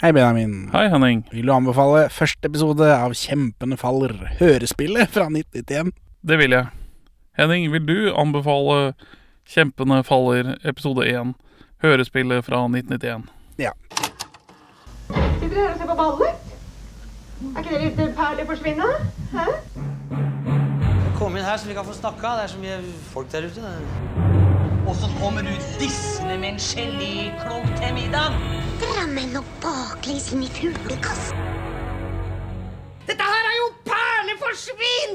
Hei, Benjamin. Hei, Henning. Vil du anbefale første episode av Kjempene faller, hørespillet fra 1991? Det vil jeg. Henning, vil du anbefale Kjempene faller episode 1, hørespillet fra 1991? Ja. Sitter dere her og ser på ballet? Er ikke det litt perlig forsvinne? Hæ? Kom inn her så vi kan få snakka. Det er så mye folk der ute. Og så kommer du dissende med en geléklump til middag. Drammen og baklengs inn i fuglekassen. Dette her er jo perleforsvinn!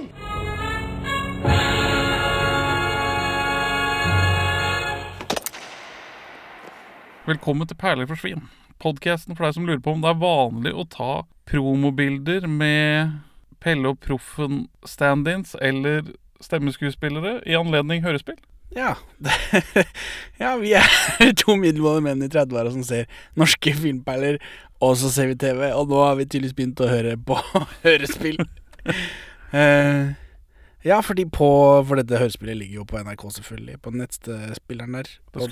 Velkommen til Perler for svin. Podkasten for deg som lurer på om det er vanlig å ta promobilder med Pelle og Proffen stand-ins eller stemmeskuespillere i anledning hørespill. Ja. ja, vi er to middelmådige menn i 30-åra som ser norske filmperler, og så ser vi TV, og nå har vi tydeligvis begynt å høre på hørespill. uh, ja, fordi på For dette hørespillet ligger jo på NRK, selvfølgelig, på nettspilleren der. Det Og,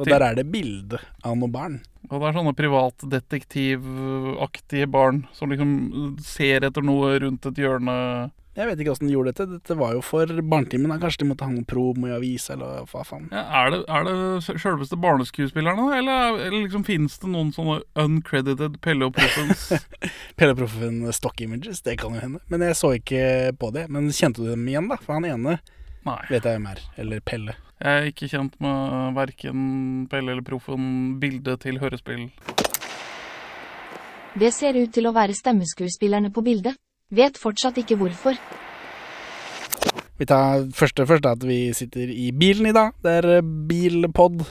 og der er det bilde av noen barn. og det er sånne privatdetektivaktige barn som liksom ser etter noe rundt et hjørne. Jeg vet ikke åssen de gjorde dette. Dette var jo for barnetimen. Kanskje de måtte ha noen promo i avisa, eller hva faen. Ja, er, det, er det sjølveste barneskuespillerne, eller, er- eller liksom finnes det noen sånne uncredited Pelle og Proffens Pelle og Proffen stock images, det kan jo hende. Men jeg så ikke på det. Men kjente du dem igjen, da? For han ene Nei. vet jeg hvem er. Eller Pelle. Jeg er ikke kjent med verken Pelle eller Proffen bildet til hørespill. Det ser ut til å være stemmeskuespillerne på bildet. Vet fortsatt ikke hvorfor. Vi tar første først at vi sitter i bilen i dag. Det er eh, bilpod.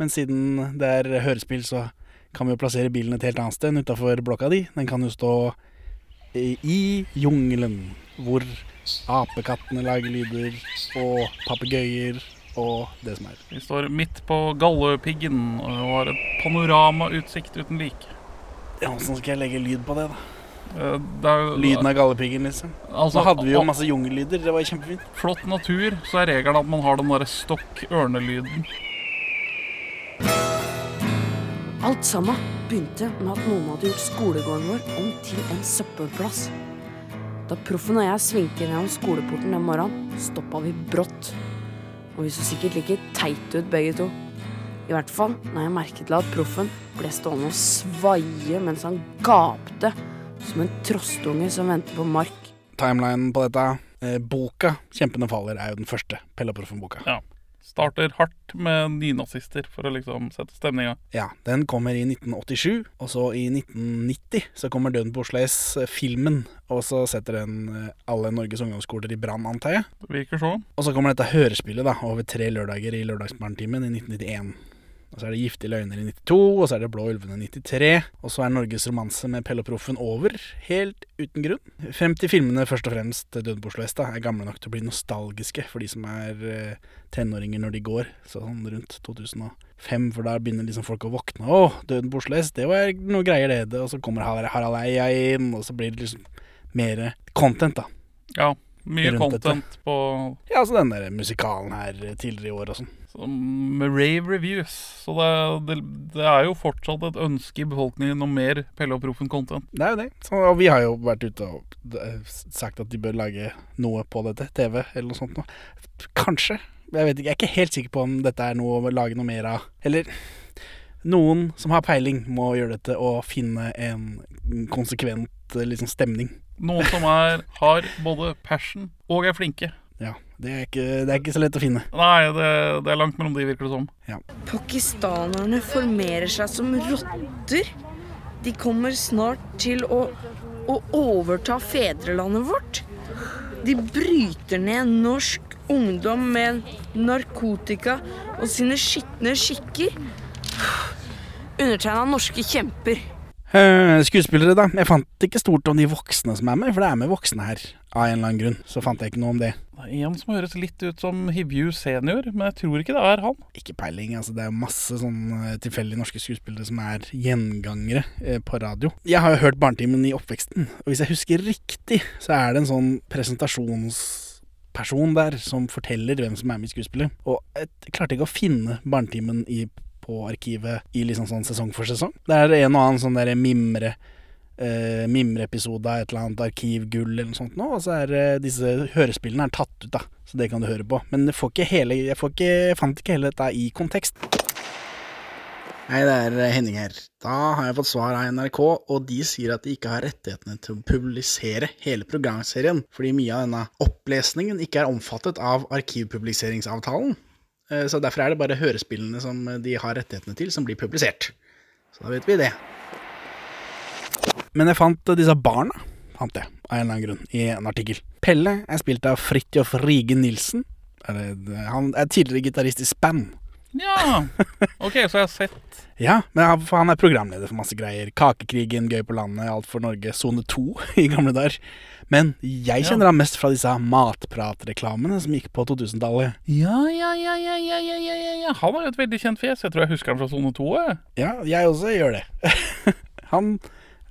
Men siden det er hørespill, så kan vi jo plassere bilen et helt annet sted enn utafor blokka di. Den kan jo stå i, i jungelen, hvor apekattene lager lyder, og papegøyer og det som er. Vi står midt på Galdhøpiggen og har et panoramautsikt uten like. Ja, Åssen skal jeg legge lyd på det, da? Eh, er, Lyden av gallepiggen, liksom. altså, Nå hadde vi jo masse jungellyder. Det var kjempefint. Flott natur, så er regelen at man har den derre stokk-ørnelyden. Alt sammen begynte med at noen hadde gjort skolegården vår om til en søppelplass. Da proffen og jeg svingte gjennom skoleporten den morgenen, stoppa vi brått. Og vi så sikkert like teite ut begge to. I hvert fall når jeg merket til at proffen ble stående og svaie mens han gapte som en trostunge som venter på mark. Timelinen på dette. Eh, boka 'Kjempende faller' er jo den første Pelle Proffen-boka. Ja. Starter hardt med nynazister for å liksom sette stemninga. Ja, den kommer i 1987, og så i 1990 så kommer Døden på Oslo S, eh, filmen, og så setter den eh, alle Norges ungdomsskoler i brann, antar jeg. Det virker sånn. Og så kommer dette hørespillet da, over tre lørdager i Lørdagsbarnetimen i 1991. Og så er det Giftige løgner i 92, og så er det Blå ulvene i 93. Og så er Norges romanse med Pelle og Proffen over, helt uten grunn. Frem til filmene først og fremst Døden på er gamle nok til å bli nostalgiske for de som er eh, tenåringer når de går, sånn rundt 2005. For da begynner liksom folk å våkne. Å, Døden på Oslo S, det var noe greier det. Og så kommer Harald Eia inn, og så blir det liksom mer content, da. Ja. Mye content dette. på Ja, altså den der musikalen her tidligere i år og sånn. så med rave reviews. Så det, det, det er jo fortsatt et ønske i befolkningen om mer Pelle og Proffen-content. Det er jo det. Så, og vi har jo vært ute og eh, sagt at de bør lage noe på dette. TV eller noe sånt noe. Kanskje. Jeg vet ikke, jeg er ikke helt sikker på om dette er noe å lage noe mer av. Eller noen som har peiling, må gjøre dette og finne en konsekvent eh, liksom, stemning. Noen som er, har både passion og er flinke. Ja, det er, ikke, det er ikke så lett å finne. Nei, det, det er langt mellom de, virker det som. Pakistanerne formerer seg som rotter. De kommer snart til å, å overta fedrelandet vårt. De bryter ned norsk ungdom med narkotika og sine skitne skikker. Undertegna norske kjemper. Eh, skuespillere, da. Jeg fant ikke stort om de voksne som er med, for det er med voksne her. Av en eller annen grunn. Så fant jeg ikke noe om det. Det er en som høres litt ut som Hivju senior, men jeg tror ikke det er han. Ikke peiling. altså Det er masse sånn eh, tilfeldige norske skuespillere som er gjengangere eh, på radio. Jeg har jo hørt Barnetimen i oppveksten, og hvis jeg husker riktig, så er det en sånn presentasjonsperson der som forteller hvem som er med i skuespillet. Og jeg klarte ikke å finne Barnetimen i på arkivet i liksom sånn sesong for sesong. Det er en og annen sånn derre mimre Uh, mimreepisode av et eller annet arkivgull eller noe sånt nå, og så er uh, disse hørespillene er tatt ut, da. Så det kan du høre på. Men jeg, får ikke hele, jeg, får ikke, jeg fant ikke hele dette i kontekst. Hei, det er eh, Henning her. Da har jeg fått svar av NRK, og de sier at de ikke har rettighetene til å publisere hele programserien, fordi mye av denne opplesningen ikke er omfattet av arkivpubliseringsavtalen. Eh, Så derfor er det bare hørespillene som de har rettighetene til, som blir publisert. Så da vet vi det. Men jeg fant eh, disse barna, fant jeg, av en eller annen grunn, i en artikkel. Pelle er spilt av Fridtjof Rige Nilsen. Er Han er tidligere gitarist i Span. Ja. OK, så jeg har sett Ja, men han, er programleder for masse greier. Kakekrigen, Gøy på landet, Alt for Norge, Sone 2 i gamle dager. Men jeg kjenner han mest fra disse matpratreklamene som gikk på 2000-tallet. Ja, ja, ja, ja, ja, ja, ja, ja. Han har jo et veldig kjent fjes. Jeg tror jeg husker han fra Sone 2. Jeg. Ja, jeg også gjør det. han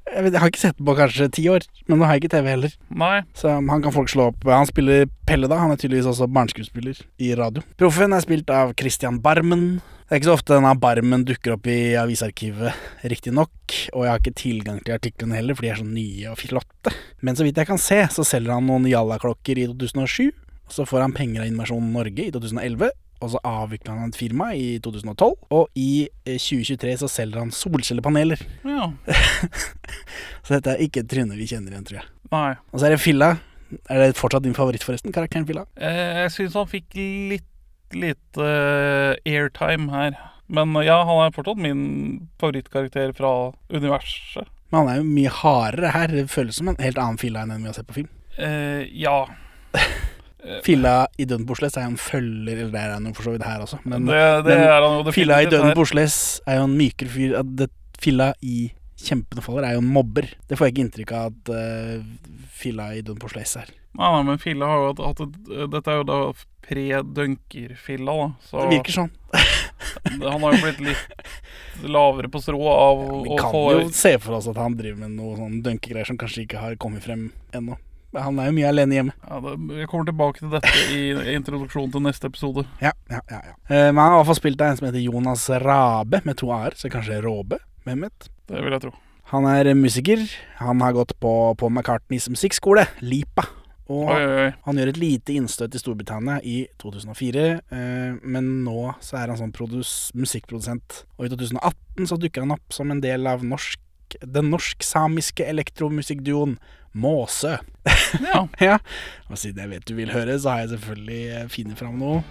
jeg, vet, jeg har ikke sett den på kanskje ti år, men nå har jeg ikke TV heller. Nei. Så han kan folk slå opp. Han spiller Pelle, da. Han er tydeligvis også barneskuespiller i radio. Proffen er spilt av Christian Barmen. Det er ikke så ofte denne Barmen dukker opp i avisarkivet, riktignok. Og jeg har ikke tilgang til artiklene heller, for de er så nye og flotte. Men så vidt jeg kan se, så selger han noen Jalla-klokker i 2007. Og så får han penger av Innovasjon Norge i 2011. Og så avvikla han et firma i 2012. Og i eh, 2023 så selger han solcellepaneler. Ja. Så dette er ikke et tryne vi kjenner igjen, tror jeg. Nei. Og så er det Filla. Er det fortsatt din favoritt, forresten? Karakteren Filla? Eh, Jeg syns han fikk litt lite uh, airtime her. Men eh, ja, han er fortsatt min favorittkarakter fra universet. Men han er jo mye hardere her. Det føles som en helt annen Filla enn den vi har sett på film. Eh, ja. Filla i Døden på er jo en følger Eller det er han jo for så vidt her også. Men, Det, det men jo Filla i Døden her. er jo en mykere fyr. Det, Filla i Kjempene faller er jo en mobber. Det får jeg ikke inntrykk av at uh, Filla i Døden på er. Nei, nei, men Filla har jo hatt- hatt Dette er jo da pre-dunker-Filla, da. Så Det virker sånn. han har jo blitt litt lavere på strå av Vi kan få jo se for oss at han driver med noe sånn dunkegreier som kanskje ikke har kommet frem ennå. Han er jo mye alene hjemme. ja, det, Jeg kommer tilbake til dette i introduksjonen til neste episode. Ja, ja, ja, ja. Eh, Men han har i hvert fall spilt av en som heter Jonas Rabe, med to a-er, så kanskje Råbe? Hvem vet? Det vil jeg tro. Han er musiker. Han har gått på, på McCartneys musikkskole, LIPA. Og Oi, oi, han gjør et lite innstøt i Storbritannia i 2004, eh, men nå så er han sånn produs, musikkprodusent. Og i 2018 så dukker han opp som en del av norsk, den norsk-samiske elektromusikkduoen Måsø. Ja. ja. Siden jeg vet du vil høre, så har jeg selvfølgelig eh, funnet fram noe.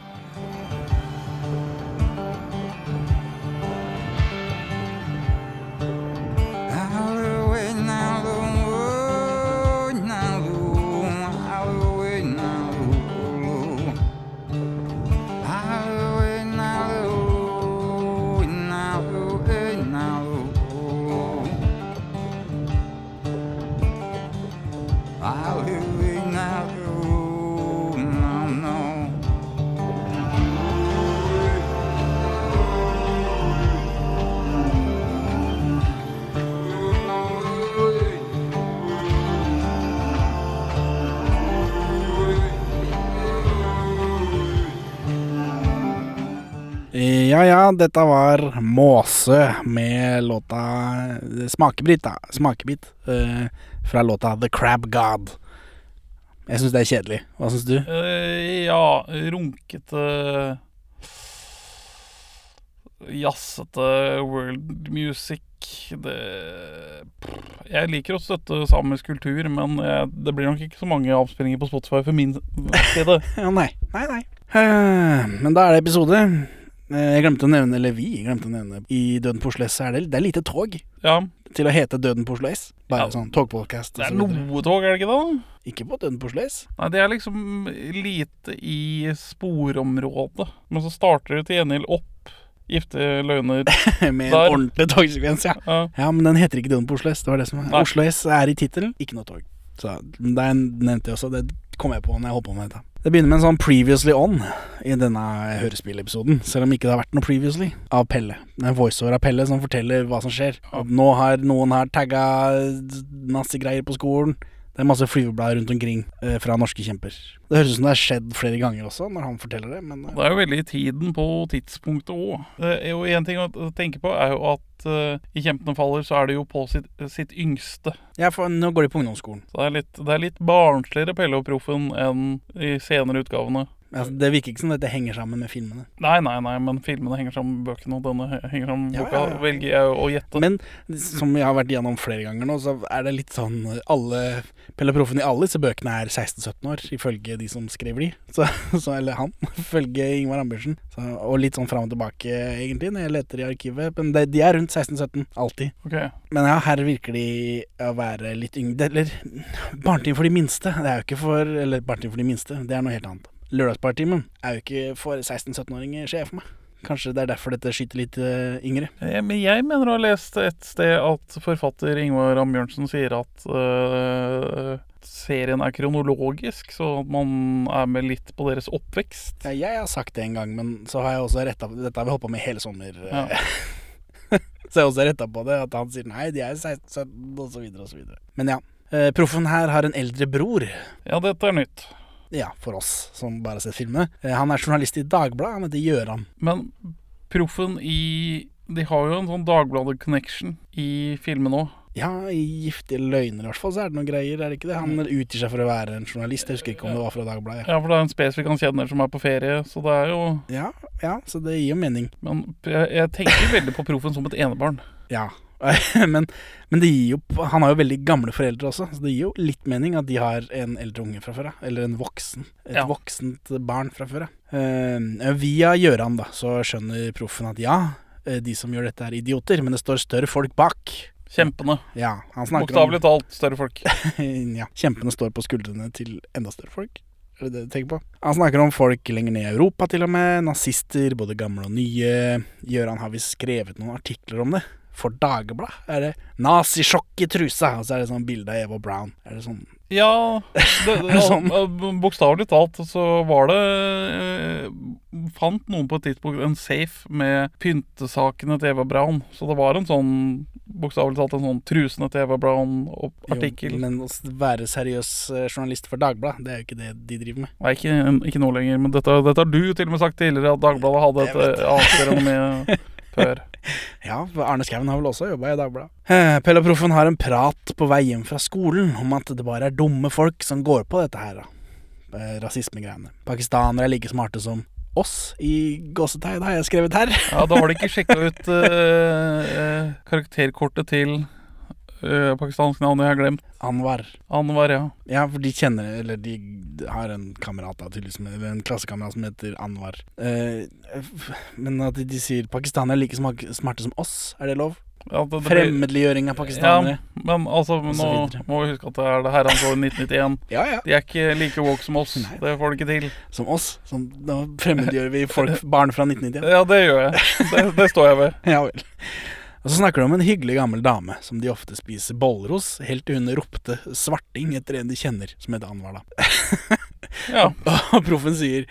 Dette var Måse med låta Smakebit, da. Smakebit Uh, fra låta The Crab God. Jeg syns det er kjedelig. Hva syns du? Uh, ja, runkete Jazzete world music det Jeg liker å støtte samisk kultur, men det blir nok ikke så mange avspillinger på Spotify for min side. Ja, nei. Nei, nei. Uh, men da er det episode. Eh, Jeg glemte å nevne, eller vi glemte å nevne, i Døden på Oslo S er det, det er lite tog Ja, til å hete Døden på Oslo S. Bare Ja. sånn togpodkast. det er noe tog, er det ikke det? Ikke på Døden på Oslo S. Nei, det er liksom lite i sporområdet. Men så starter det til gjengjeld opp Gifte løgner. Med en Der. ordentlig togsekvens, ja. Ja. Ja, men den heter ikke Døden på Oslo S. Det var det som var. Oslo S er i tittelen, ikke noe tog. Så der nevnte jeg også, det kom jeg på når jeg holdt på med dette. Det begynner med en sånn 'previously on' i denne hørespillepisoden, selv om ikke det har vært noe 'previously' av Pelle. En voiceover av Pelle som forteller hva som skjer. Nå har noen her tagga nazigreier greier på skolen. Det er masse flyveblader rundt omkring eh, fra norske kjemper. Det høres ut som det har skjedd flere ganger også, når han forteller det, men eh, Det er jo veldig i tiden på tidspunktet òg. En ting å tenke på er jo at eh, i 'Kjempene faller' så er det jo på sitt, sitt yngste. ja, for nå går de på ungdomsskolen. Så det er litt, det er litt barnsligere Pelle og Proffen enn i senere utgavene. Altså, det virker ikke som dette henger sammen med filmene. Nei, nei, nei, men filmene henger sammen med bøkene, og denne henger sammen med boka, ja, ja. velger jeg å gjette. Men som jeg har vært igjennom flere ganger nå, så er det litt sånn alle Pelle Proffen i alle disse bøkene er 16-17 år, ifølge de som skriver de. Så, så, eller han, ifølge Ingvar Ambjørnsen. Så, og litt sånn fram og tilbake, egentlig, når jeg leter i arkivet. Men de, de er rundt 16-17, alltid. Okay. Men ja, her virker de å være litt yngre Eller Barnetid for de minste. Det er jo ikke for Eller Barnetid for de minste, det er noe helt annet. Lørdagsbartimen er jo ikke for 16-17-åringer, ser jeg for meg. Kanskje det er derfor dette skyter litt eh, yngre. Jeg, Men jeg mener å ha lest et sted at forfatter Ingvar Ambjørnsen sier at øh, serien er kronologisk, så at man er med litt på deres oppvekst. Ja, jeg har sagt det en gang, men så har jeg også retta Dette har vi holdt på med hele sommer. Ja. så jeg har også retta på det, at han sier nei, de er 16-17, og så videre og så videre. Men ja. eh, Proffen her har en eldre bror. Ja, dette er nytt. Ja, for oss som bare har sett filmene. Eh, han er journalist i Dagbladet, han heter Gjøran. Men proffen i De har jo en sånn Dagbladet-connection i filmen òg. Ja, i Giftige løgner i hvert fall, så er det noen greier, er det ikke det? Han utgir seg for å være en journalist, jeg husker ikke om det var fra Dagbladet. Ja, for det er en spesifikk han kjenner som er på ferie, så det er jo Ja, ja, så det gir jo mening. Men jeg, jeg tenker veldig på proffen som et enebarn. Ja. men, men det gir jo Han har jo veldig gamle foreldre også, så det gir jo litt mening at de har en eldre unge fra før av. Eller en voksen. Et Ja. voksent barn fra før av. Uh, via Gjøran, da, så skjønner proffen at ja, eh, de som gjør dette er idioter, men det står større folk bak. Kjempene. Ja, Bokstavelig talt større folk. ja, Kjempene står på skuldrene til enda større folk. Er det det du tenker på? Han snakker om folk lenger ned i Europa, til og med. Nazister, både gamle og nye. Gjøran har visst skrevet noen artikler om det. For Dagbladet er det 'nazisjokk i trusa', og så er det sånn bilde av Eva Brown. Er det sånn Ja, det, det, Sånn. bokstavelig talt så var det eh, Fant noen på et tidspunkt en safe med pyntesakene til Eva Braun. Så det var en sånn bokstavelig talt en sånn trusene til Eva Braun-artikkel. Men å være seriøs eh, journalist for Dagbladet, det er jo ikke det de driver med. Nei, ikke, ikke nå lenger, men dette, dette har du til og med sagt tidligere, at Dagbladet hadde et Jeg eh, annet renommé før. Ja, Arne Skouen har vel også jobba i Dagbladet. Eh, Pelle og Proffen har en prat på vei hjem fra skolen om at det bare er dumme folk som går på dette her, da. Eh, Rasismegreiene. Pakistanere er like smarte som oss, i gåsetegn, har jeg skrevet her. Ja, Da har de ikke sjekka ut eh, karakterkortet til uh, pakistansk navn jeg har glemt. Anwar. Anwar, ja. Ja, for de kjenner Eller de har en kamerat da, tydeligvis, en klassekamerat som heter Anwar. Uh, men at de, de sier pakistanere er like smarte som oss, er det lov? ja det, det Fremmedliggjøring av pakistanere. Men altså, nå må vi huske at det er det herrens år 1991. Ja, ja. De er ikke like woke som oss. Nei. Det får de ikke til. Som oss. Som, da fremmedgjør vi folk, barn fra 1991. Ja, det gjør jeg. Det, det står jeg ved. Ja vel. Og så snakker de om en hyggelig gammel dame som de ofte spiser boller hos, helt til hun ropte 'svarting' etter en de kjenner, som het Anwar, da. Ja. Og proffen sier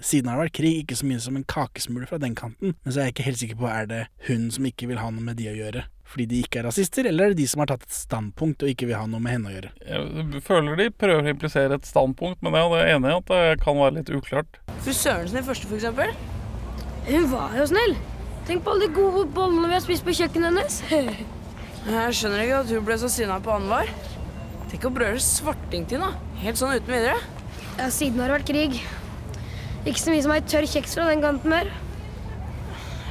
siden har det vært krig, ikke så mye som en kakesmule fra den kanten, men så er jeg ikke helt sikker på er det hun som ikke vil ha noe med de å gjøre, fordi de ikke er rasister, eller er det de som har tatt et standpunkt og ikke vil ha noe med henne å gjøre? Jeg føler de prøver å implisere et standpunkt, men ja, det er enig i at det kan være litt uklart. Fru Sørensen i første, for eksempel. Hun var jo snill. Tenk på alle de gode bollene vi har spist på kjøkkenet hennes. Jeg skjønner ikke at hun ble så sinna på Anwar. Tenk å brøle svarting til henne, helt sånn uten videre. Ja, siden har det vært krig. Ikke så mye som ei tørr kjeks fra den kanten mer.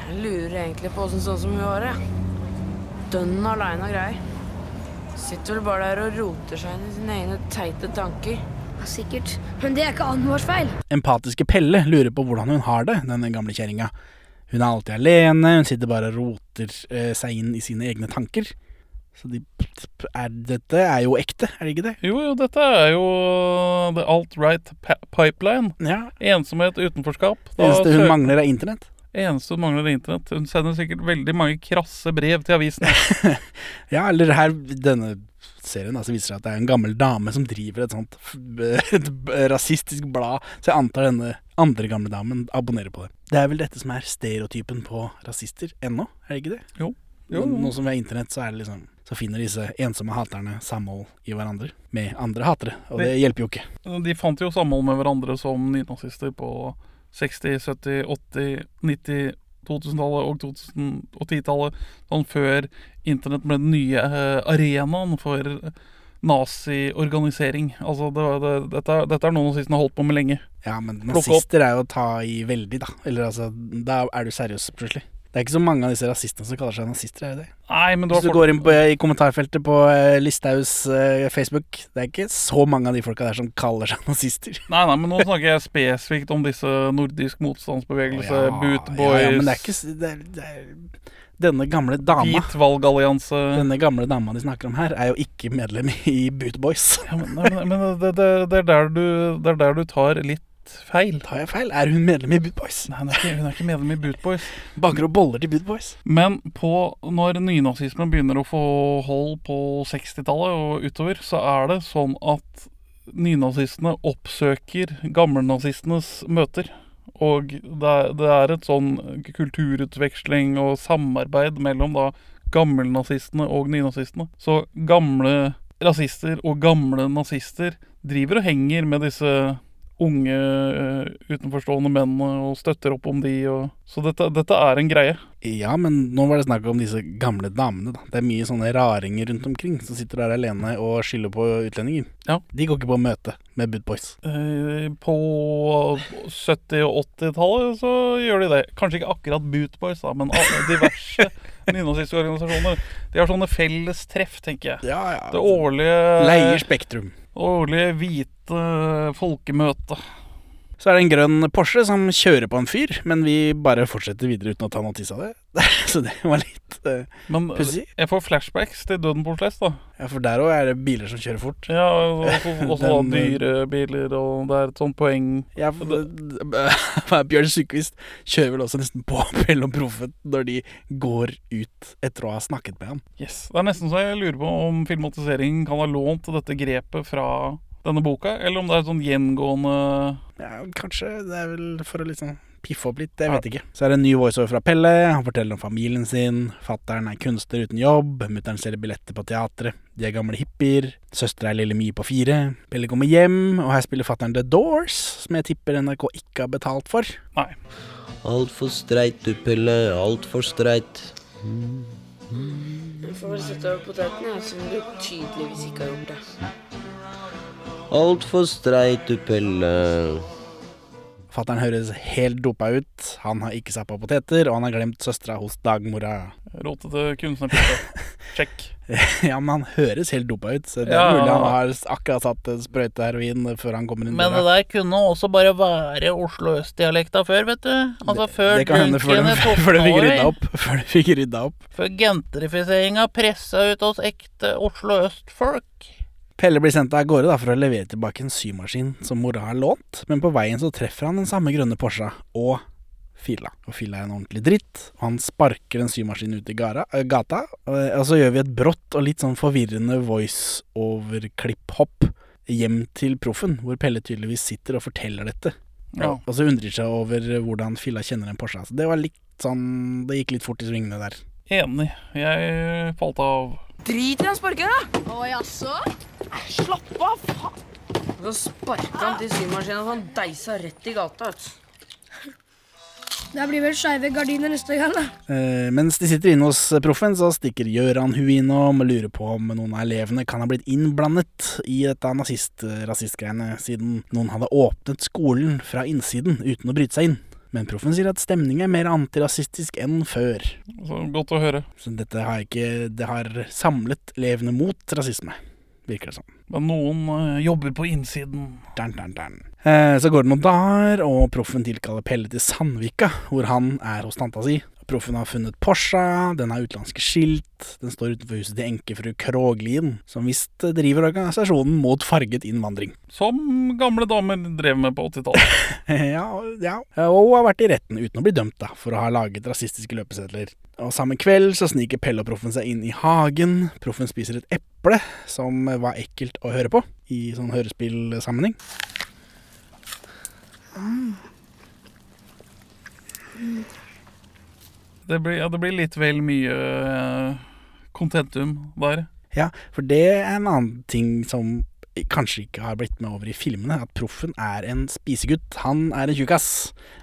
Jeg lurer egentlig på åssen sånn som hun var, det. Dønn aleine og greier. Sitter vel bare der og roter seg inn i sine egne teite tanker. Ja, sikkert. Men det er ikke Anwars feil. Empatiske Pelle lurer på hvordan hun har det, denne gamle kjerringa. Hun er alltid alene, hun sitter bare og roter eh, seg inn i sine egne tanker. Så de, er, dette er jo ekte, er det ikke det? Jo, jo, dette er jo the alt-right pipeline. Ja. Ensomhet, utenforskap. Det eneste hun søker- mangler, er internett. eneste hun mangler, er internett. Hun sender sikkert veldig mange krasse brev til avisene. Ja, eller her, denne serien altså, viser seg at det er en gammel dame som driver et sånt et rasistisk blad, så jeg antar denne andre gamle damen abonnerer på det. Det er vel dette som er stereotypen på rasister ennå, er det ikke det? Jo. Jo, Nå- Nå som vi har internett, så er det liksom så finner disse ensomme haterne samhold i hverandre med andre hatere. Og det hjelper jo ikke. De fant jo samhold med hverandre som nynazister på 60-, 70-, 80-, 90-, 2000-tallet og 2010-tallet. Sånn før internett ble den nye eh, arenaen for naziorganisering. Altså, det, det, dette, dette er noe nazistene har holdt på med lenge. Ja, men nazister er jo å ta i veldig, da. Eller altså, da er du seriøs plutselig. Det er ikke så mange av disse rasistene som kaller seg nazister, er det det? Nei, men du Hvis du går inn på, i kommentarfeltet på eh, Listhaugs uh, Facebook, det er ikke så mange av de folka der som kaller seg nazister. Nei, nei, men nå snakker jeg spesifikt om disse nordisk motstandsbevegelse, Ja, bootboys ja, ja, men det er ikke det er, det er, Denne gamle dama Hvit valgallianse Denne gamle dama de snakker om her, er jo ikke medlem i Boot Boys. ja, men, nei, men, men det, det, det, er der du, det er der du tar litt feil. Tar jeg feil? Er hun medlem i Boot Boys? Nei, hun er ikke, hun er ikke medlem i Boot Boys. Baker og boller til Boot Boys. Men på, når nynazismen begynner å få hold på 60-tallet og utover, så er det sånn at nynazistene oppsøker gammelnazistenes møter. Og det er, det er et sånn kulturutveksling og samarbeid mellom da gammelnazistene og nynazistene. Så gamle rasister og gamle nazister driver og henger med disse unge eh, utenforstående menn og støtter opp om de. Og, så dette, dette er en greie. Ja, men nå var det snakk om disse gamle damene, da. Det er mye sånne raringer rundt omkring som sitter der alene og skylder på utlendinger. Ja. De går ikke på møte med Bud Boys. Eh, På 70- og 80-tallet så gjør de det. Kanskje ikke akkurat Boot Boys, da, men diverse nynazistiske organisasjoner. De har sånne felles treff, tenker jeg. Ja, ja. Det årlige Leier Spektrum. Årlige hvite folkemøtet. Så er det en grønn Porsche som kjører på en fyr, men vi bare fortsetter videre uten å ta notis av det. Så det var litt uh, pussig. jeg får flashbacks til Døden på Sless, da. Ja, for der òg er det biler som kjører fort. Ja, og også, Den, dyre biler, og det er et sånt poeng. Ja, for Bjørn Sykvist kjører vel også nesten på Pell og Proffen når de går ut etter å ha snakket med ham. Yes. Det er nesten så jeg lurer på om filmatiseringen kan ha lånt dette grepet fra denne boka, eller om det er sånn gjengående Ja, kanskje. Det er vel for å liksom piffe opp litt. Jeg vet ikke. Så er det en ny voiceover fra Pelle. Han forteller om familien sin. Fattern er kunstner uten jobb. Mutter'n selger billetter på teatret. De er gamle hippier. Søstera er lille Mie på fire. Pelle kommer hjem, og her spiller fattern The Doors, som jeg tipper NRK ikke har betalt for. Nei. Altfor streit du, Pelle. Altfor streit. Jeg får vel sette over potetene, som du tydeligvis ikke har gjort det. Altfor streit du, Pelle. Fattern høres helt dopa ut. Han har ikke sappa poteter, og han har glemt søstera hos dagmora. Rotete kunstnertype. Check. ja, men han høres helt dopa ut, så det er Ja. mulig han har akkurat satt en sprøyte heroin før han kommer inn Men det der kunne også bare være Oslo øst-dialekta før, vet du. Altså før Det kan hende før de, før de fikk rydda opp. Før de fikk rydda opp. Før gentrifiseringa pressa ut oss ekte Oslo øst-folk. Pelle blir sendt av gårde da, for å levere tilbake en symaskin som mora har lånt, men på veien så treffer han den samme grønne Porscha og Filla. Og Filla er en ordentlig dritt, og han sparker den symaskinen ut i gara, øh, gata. Og, og så gjør vi et brått og litt sånn forvirrende voice-over-klipp-hopp hjem til proffen, hvor Pelle tydeligvis sitter og forteller dette. Ja. Og så undrer seg over hvordan Filla kjenner en Porsche. Så det var litt sånn Det gikk litt fort i svingene der. Enig. Jeg falt av. Drit i den sparkeren, da! Å jaså? Slapp av, faen! Så sparka han til symaskinen, og han deisa rett i gata. vet. Det blir vel skeive gardiner neste gang, da. Eh, mens de sitter inne hos proffen, så stikker Gøran huet innom og lurer på om noen av elevene kan ha blitt innblandet i dette nazist-rasistgreiene, siden noen hadde åpnet skolen fra innsiden uten å bryte seg inn. Men proffen sier at stemningen er mer antirasistisk enn før. Så godt å høre. Så dette har ikke Det har samlet elevene mot rasisme, virker det som. Men noen uh, jobber på innsiden. Dun, dun, dun. Eh, så går det noen dager, og proffen tilkaller Pelle til Sandvika, hvor han er hos tanta si. Proffen har funnet Porscha, den har utenlandske skilt, den står utenfor huset til enkefru Kroglien, som visst driver organisasjonen mot farget innvandring. Som gamle damer drev med på 80-tallet. ja, ja, og hun har vært i retten uten å bli dømt da, for å ha laget rasistiske løpesedler. Og Samme kveld så sniker Pelle og Proffen seg inn i hagen. Proffen spiser et eple, som var ekkelt å høre på, i sånn hørespillsammenheng. Det blir, ja, det blir litt vel mye eh, kontentum der. Ja, for det er en annen ting som kanskje ikke har blitt med over i filmene. At Proffen er en spisegutt. Han er en tjukkas,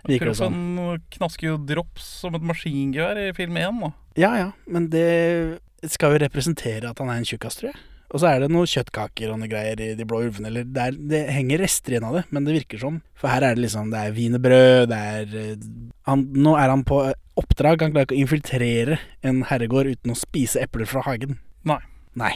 virker det som. Proffen knasker jo drops som et maskingevær i film 1, da. Ja ja, men det skal jo representere at han er en tjukkas, tror jeg. Og så er det noen kjøttkaker og noe greier i De blå ulvene. Eller det, er, det henger rester igjen av det, men det virker som. For her er det liksom Det er wienerbrød, det er eh, han, Nå er han på oppdrag. Han klarer ikke å infiltrere en herregård uten å spise epler fra hagen. Nei. Nei.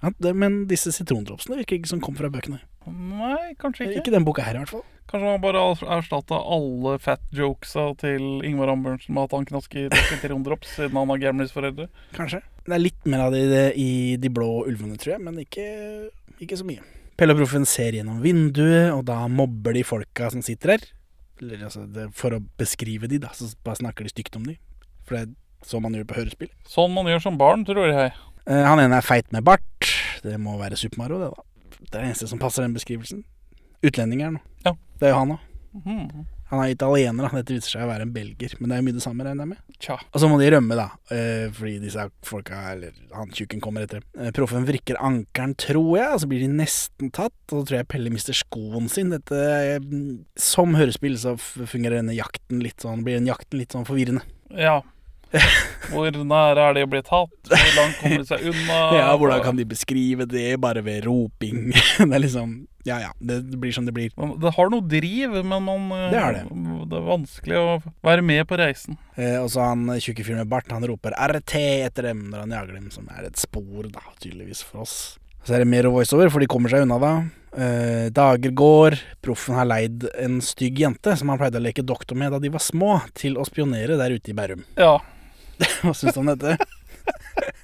Ja, det, men disse sitrondropsene virker ikke som kom fra bøkene. Nei, kanskje ikke. Ikke den boka her, i hvert fall. Kanskje man bare erstatta alle fat jokesa til Ingvar Ambjørnsen med at han knasker sitrondrops siden han har gamlisforeldre. Kanskje. Det er litt mer av det i, det i De blå ulvene, tror jeg, men ikke, ikke så mye. Pelle og Proffen ser gjennom vinduet, og da mobber de folka som sitter her. Eller, altså, det, for å beskrive de, da, så bare snakker de stygt om de. For det er sånn man gjør på hørespill. Sånn man gjør som barn, tror jeg. Eh, han ene er feit med bart. Det må være Super Mario, det, da. Det er det eneste som passer den beskrivelsen. Utlendinger nå. Ja. Det er jo han òg. Mhm. Han er italiener, da. Dette viser seg å være en belger. Men det er jo mye det samme, regner jeg med. Tja. Og så må de rømme, da. eh, fordi disse folka, eller han tjukken, kommer etter dem. Eh, Proffen vrikker ankeren, tror jeg, og så blir de nesten tatt. Og så tror jeg Pelle mister skoen sin. Dette eh, Som hørespill så fungerer denne jakten litt sånn Blir den jakten litt sånn forvirrende. Ja. Hvor nære er de å bli tatt? Hvor langt kommer de seg unna? Ja, hvordan kan de beskrive det? Bare ved roping. det er liksom Ja ja, det blir som det blir. Det har noe driv, men man, eh, Det er det. det er vanskelig å være med på reisen. Eh, og så han tjukke fyren med bart, han roper RT etter dem når han jager dem, som er et spor, da, tydeligvis, for oss. Så er det mer voiceover, for de kommer seg unna da. Eh, dager går, proffen har leid en stygg jente som han pleide å leke doktor med da de var små, til å spionere der ute i Bærum. Ja. Hva syns du om dette?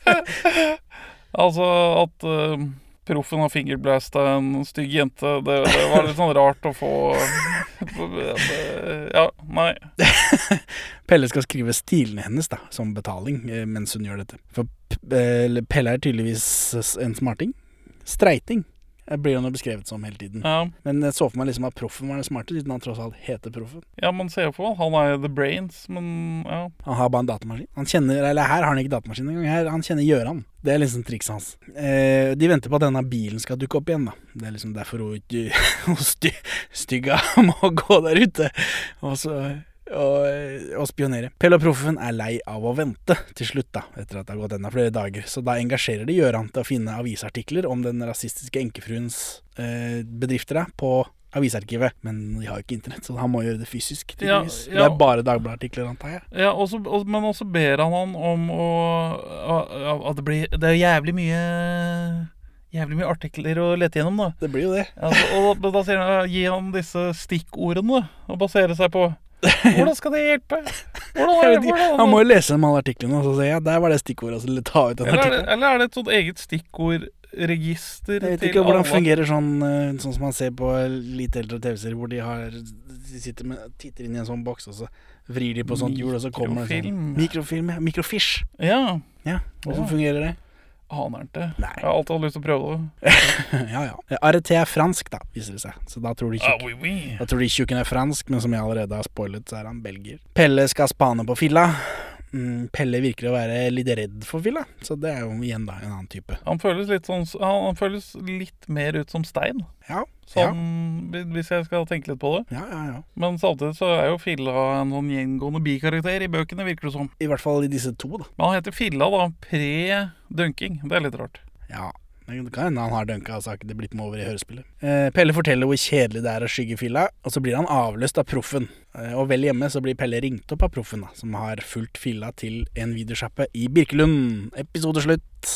Altså at uh, proffen har fingerblasta en stygg jente, det, det var litt sånn rart å få Ja, nei. Pelle skal skrive stilene hennes da, som betaling eh, mens hun gjør dette. For eh, Pelle er tydeligvis en smarting. Streiting eh, blir jo noe beskrevet som hele tiden. Ja. Men jeg så for meg liksom at proffen var den smarte, siden han tross alt heter proffen. Ja, man ser jo på han. Han er the brains, men ja. Han har bare en datamaskin. Han kjenner, eller Her har han ikke datamaskin engang. Her, han kjenner Gjøran. Det er liksom trikset hans. Eh, de venter på at denne bilen skal dukke opp igjen. da Det er liksom derfor hun hun sty, stygga må gå der ute og, så, og spionere. Pelle og Proffen er lei av å vente til slutt, da etter at det har gått enda flere dager. Så da engasjerer de Gjøran til å finne avisartikler om den rasistiske enkefruens eh, bedrifter da, på avisarkivet. Men de har jo ikke internett, så han må gjøre det fysisk. Ja, ja. Det er bare Dagbladet-artikler, antar jeg. Ja, også, og- men også ber han han om å å- At det blir Det er jævlig mye Jævlig mye artikler å lete gjennom, da. Det blir jo det. Altså, og da, da sier han gi han disse stikkordene og basere seg på. Hvordan skal det hjelpe? Hvordan, hvordan, hvordan, han må jo lese alle artiklene og så si ja, der var det stikkordet. Altså, ta ut den eller, er det, eller er det et sånt eget stikkordregister Jeg vet ikke hvordan alle? fungerer sånn, eh, sånn som man ser på litt eldre TV-serier, hvor de har de sitter med, titter inn i en sånn boks, og så vrir de på sånt hjul, og så kommer det sånn Mikrofilm. Ja. Mikrofish. Ja. Ja, Hvordan fungerer det? Aner ikke. Jeg har alltid hatt lyst til å prøve det. ja, ja. RT er fransk, da, viser det seg. Så da tror de Ah, tjukk- oui, oui. Da tror de tjukken er fransk, men som jeg allerede har spoilet, så er han belgier. Pelle skal spane på filla. Mm, Pelle virker å være litt redd for Villa, så det er jo igjen da en annen type. Han føles litt sånn Han, føles litt mer ut som stein. Ja, Sånn, Hvis jeg skal tenke litt på det. Ja, ja, ja. Men samtidig så er jo Filla en sånn gjengående bikarakter i bøkene, virker det som. I hvert fall i disse to, da. Men han heter Filla, da. Pre-dunking. Det er litt rart. Ja, det kan hende han har dunka, så har ikke det blitt med over i hørespillet. Eh, Pelle forteller hvor kjedelig det er å skygge fylla, og så blir han avløst av proffen. Eh, og vel hjemme så blir Pelle ringt opp av proffen, da, som har fulgt fylla til en videosjappe i Birkelund. Episode slutt.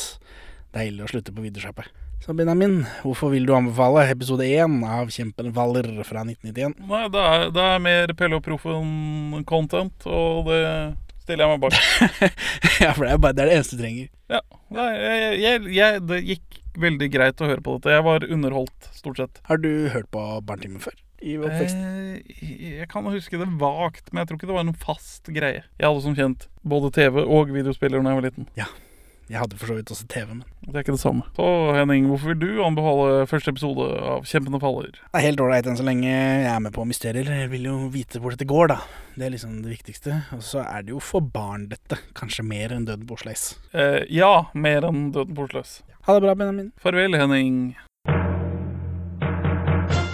Deilig å slutte på videosjappe. Så Benjamin, hvorfor vil du anbefale episode én av Kjempen Valler' fra 1991? Nei, det er, det er mer Pelle og Proffen-content, og det stiller jeg meg bak. ja, for det er, bare, det er det eneste du trenger. Ja, jeg, jeg, jeg, det gikk veldig greit å høre på dette. Jeg var underholdt, stort sett. Har du hørt på Barnetimen før? I oppveksten? Eh, jeg kan huske det vagt, men jeg tror ikke det var noen fast greie. Jeg hadde som kjent både TV og videospiller da jeg var liten. Ja. Jeg hadde for så vidt også TV, men Det er ikke det samme. Så Henning, hvorfor vil du anbefale første episode av 'Kjempende faller? Det er helt ålreit enn så lenge jeg er med på mysterier. Jeg vil jo vite hvor dette går, da. Det er liksom det viktigste. Og så er det jo for barn, dette. Kanskje mer enn Døden på Osleis. Eh, ja, mer enn Døden på Osleis. Ha det bra, Benjamin. Farvel, Henning.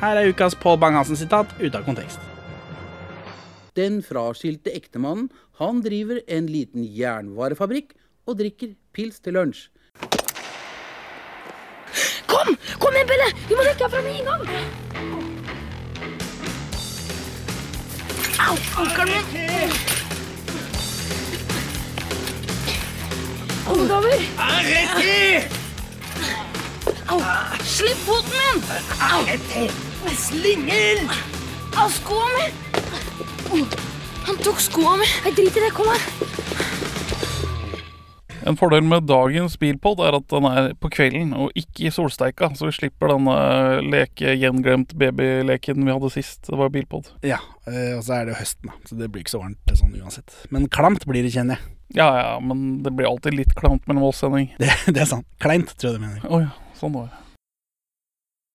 Her er ukas Pål Bang-Hansen-sitat ute av kontekst. Den fraskilte ektemannen, han driver en liten jernvarefabrikk og drikker pils til lunsj. Kom! Kom igjen, Pelle! Vi må rekke herfra med en gang! Au! Ankelen min! Ungdommer! Rett i! Au! Slipp foten min! Au! Slinger! Au, skoa mi! Han tok skoa mi. Jeg driter i det. Kom her. En fordel med dagens bilpod er at den er på kvelden og ikke i solsteika, så vi slipper denne leke gjenglemt babyleken vi hadde sist det var bilpod. Ja, eh, og så er det jo høsten, da, så det blir ikke så varmt sånn uansett. Men klamt blir det, kjenner jeg. Ja ja, men det blir alltid litt klamt mellom oss, Henning. Det, det er sant. Kleint, tror jeg du mener. Oh, ja, sånn var det.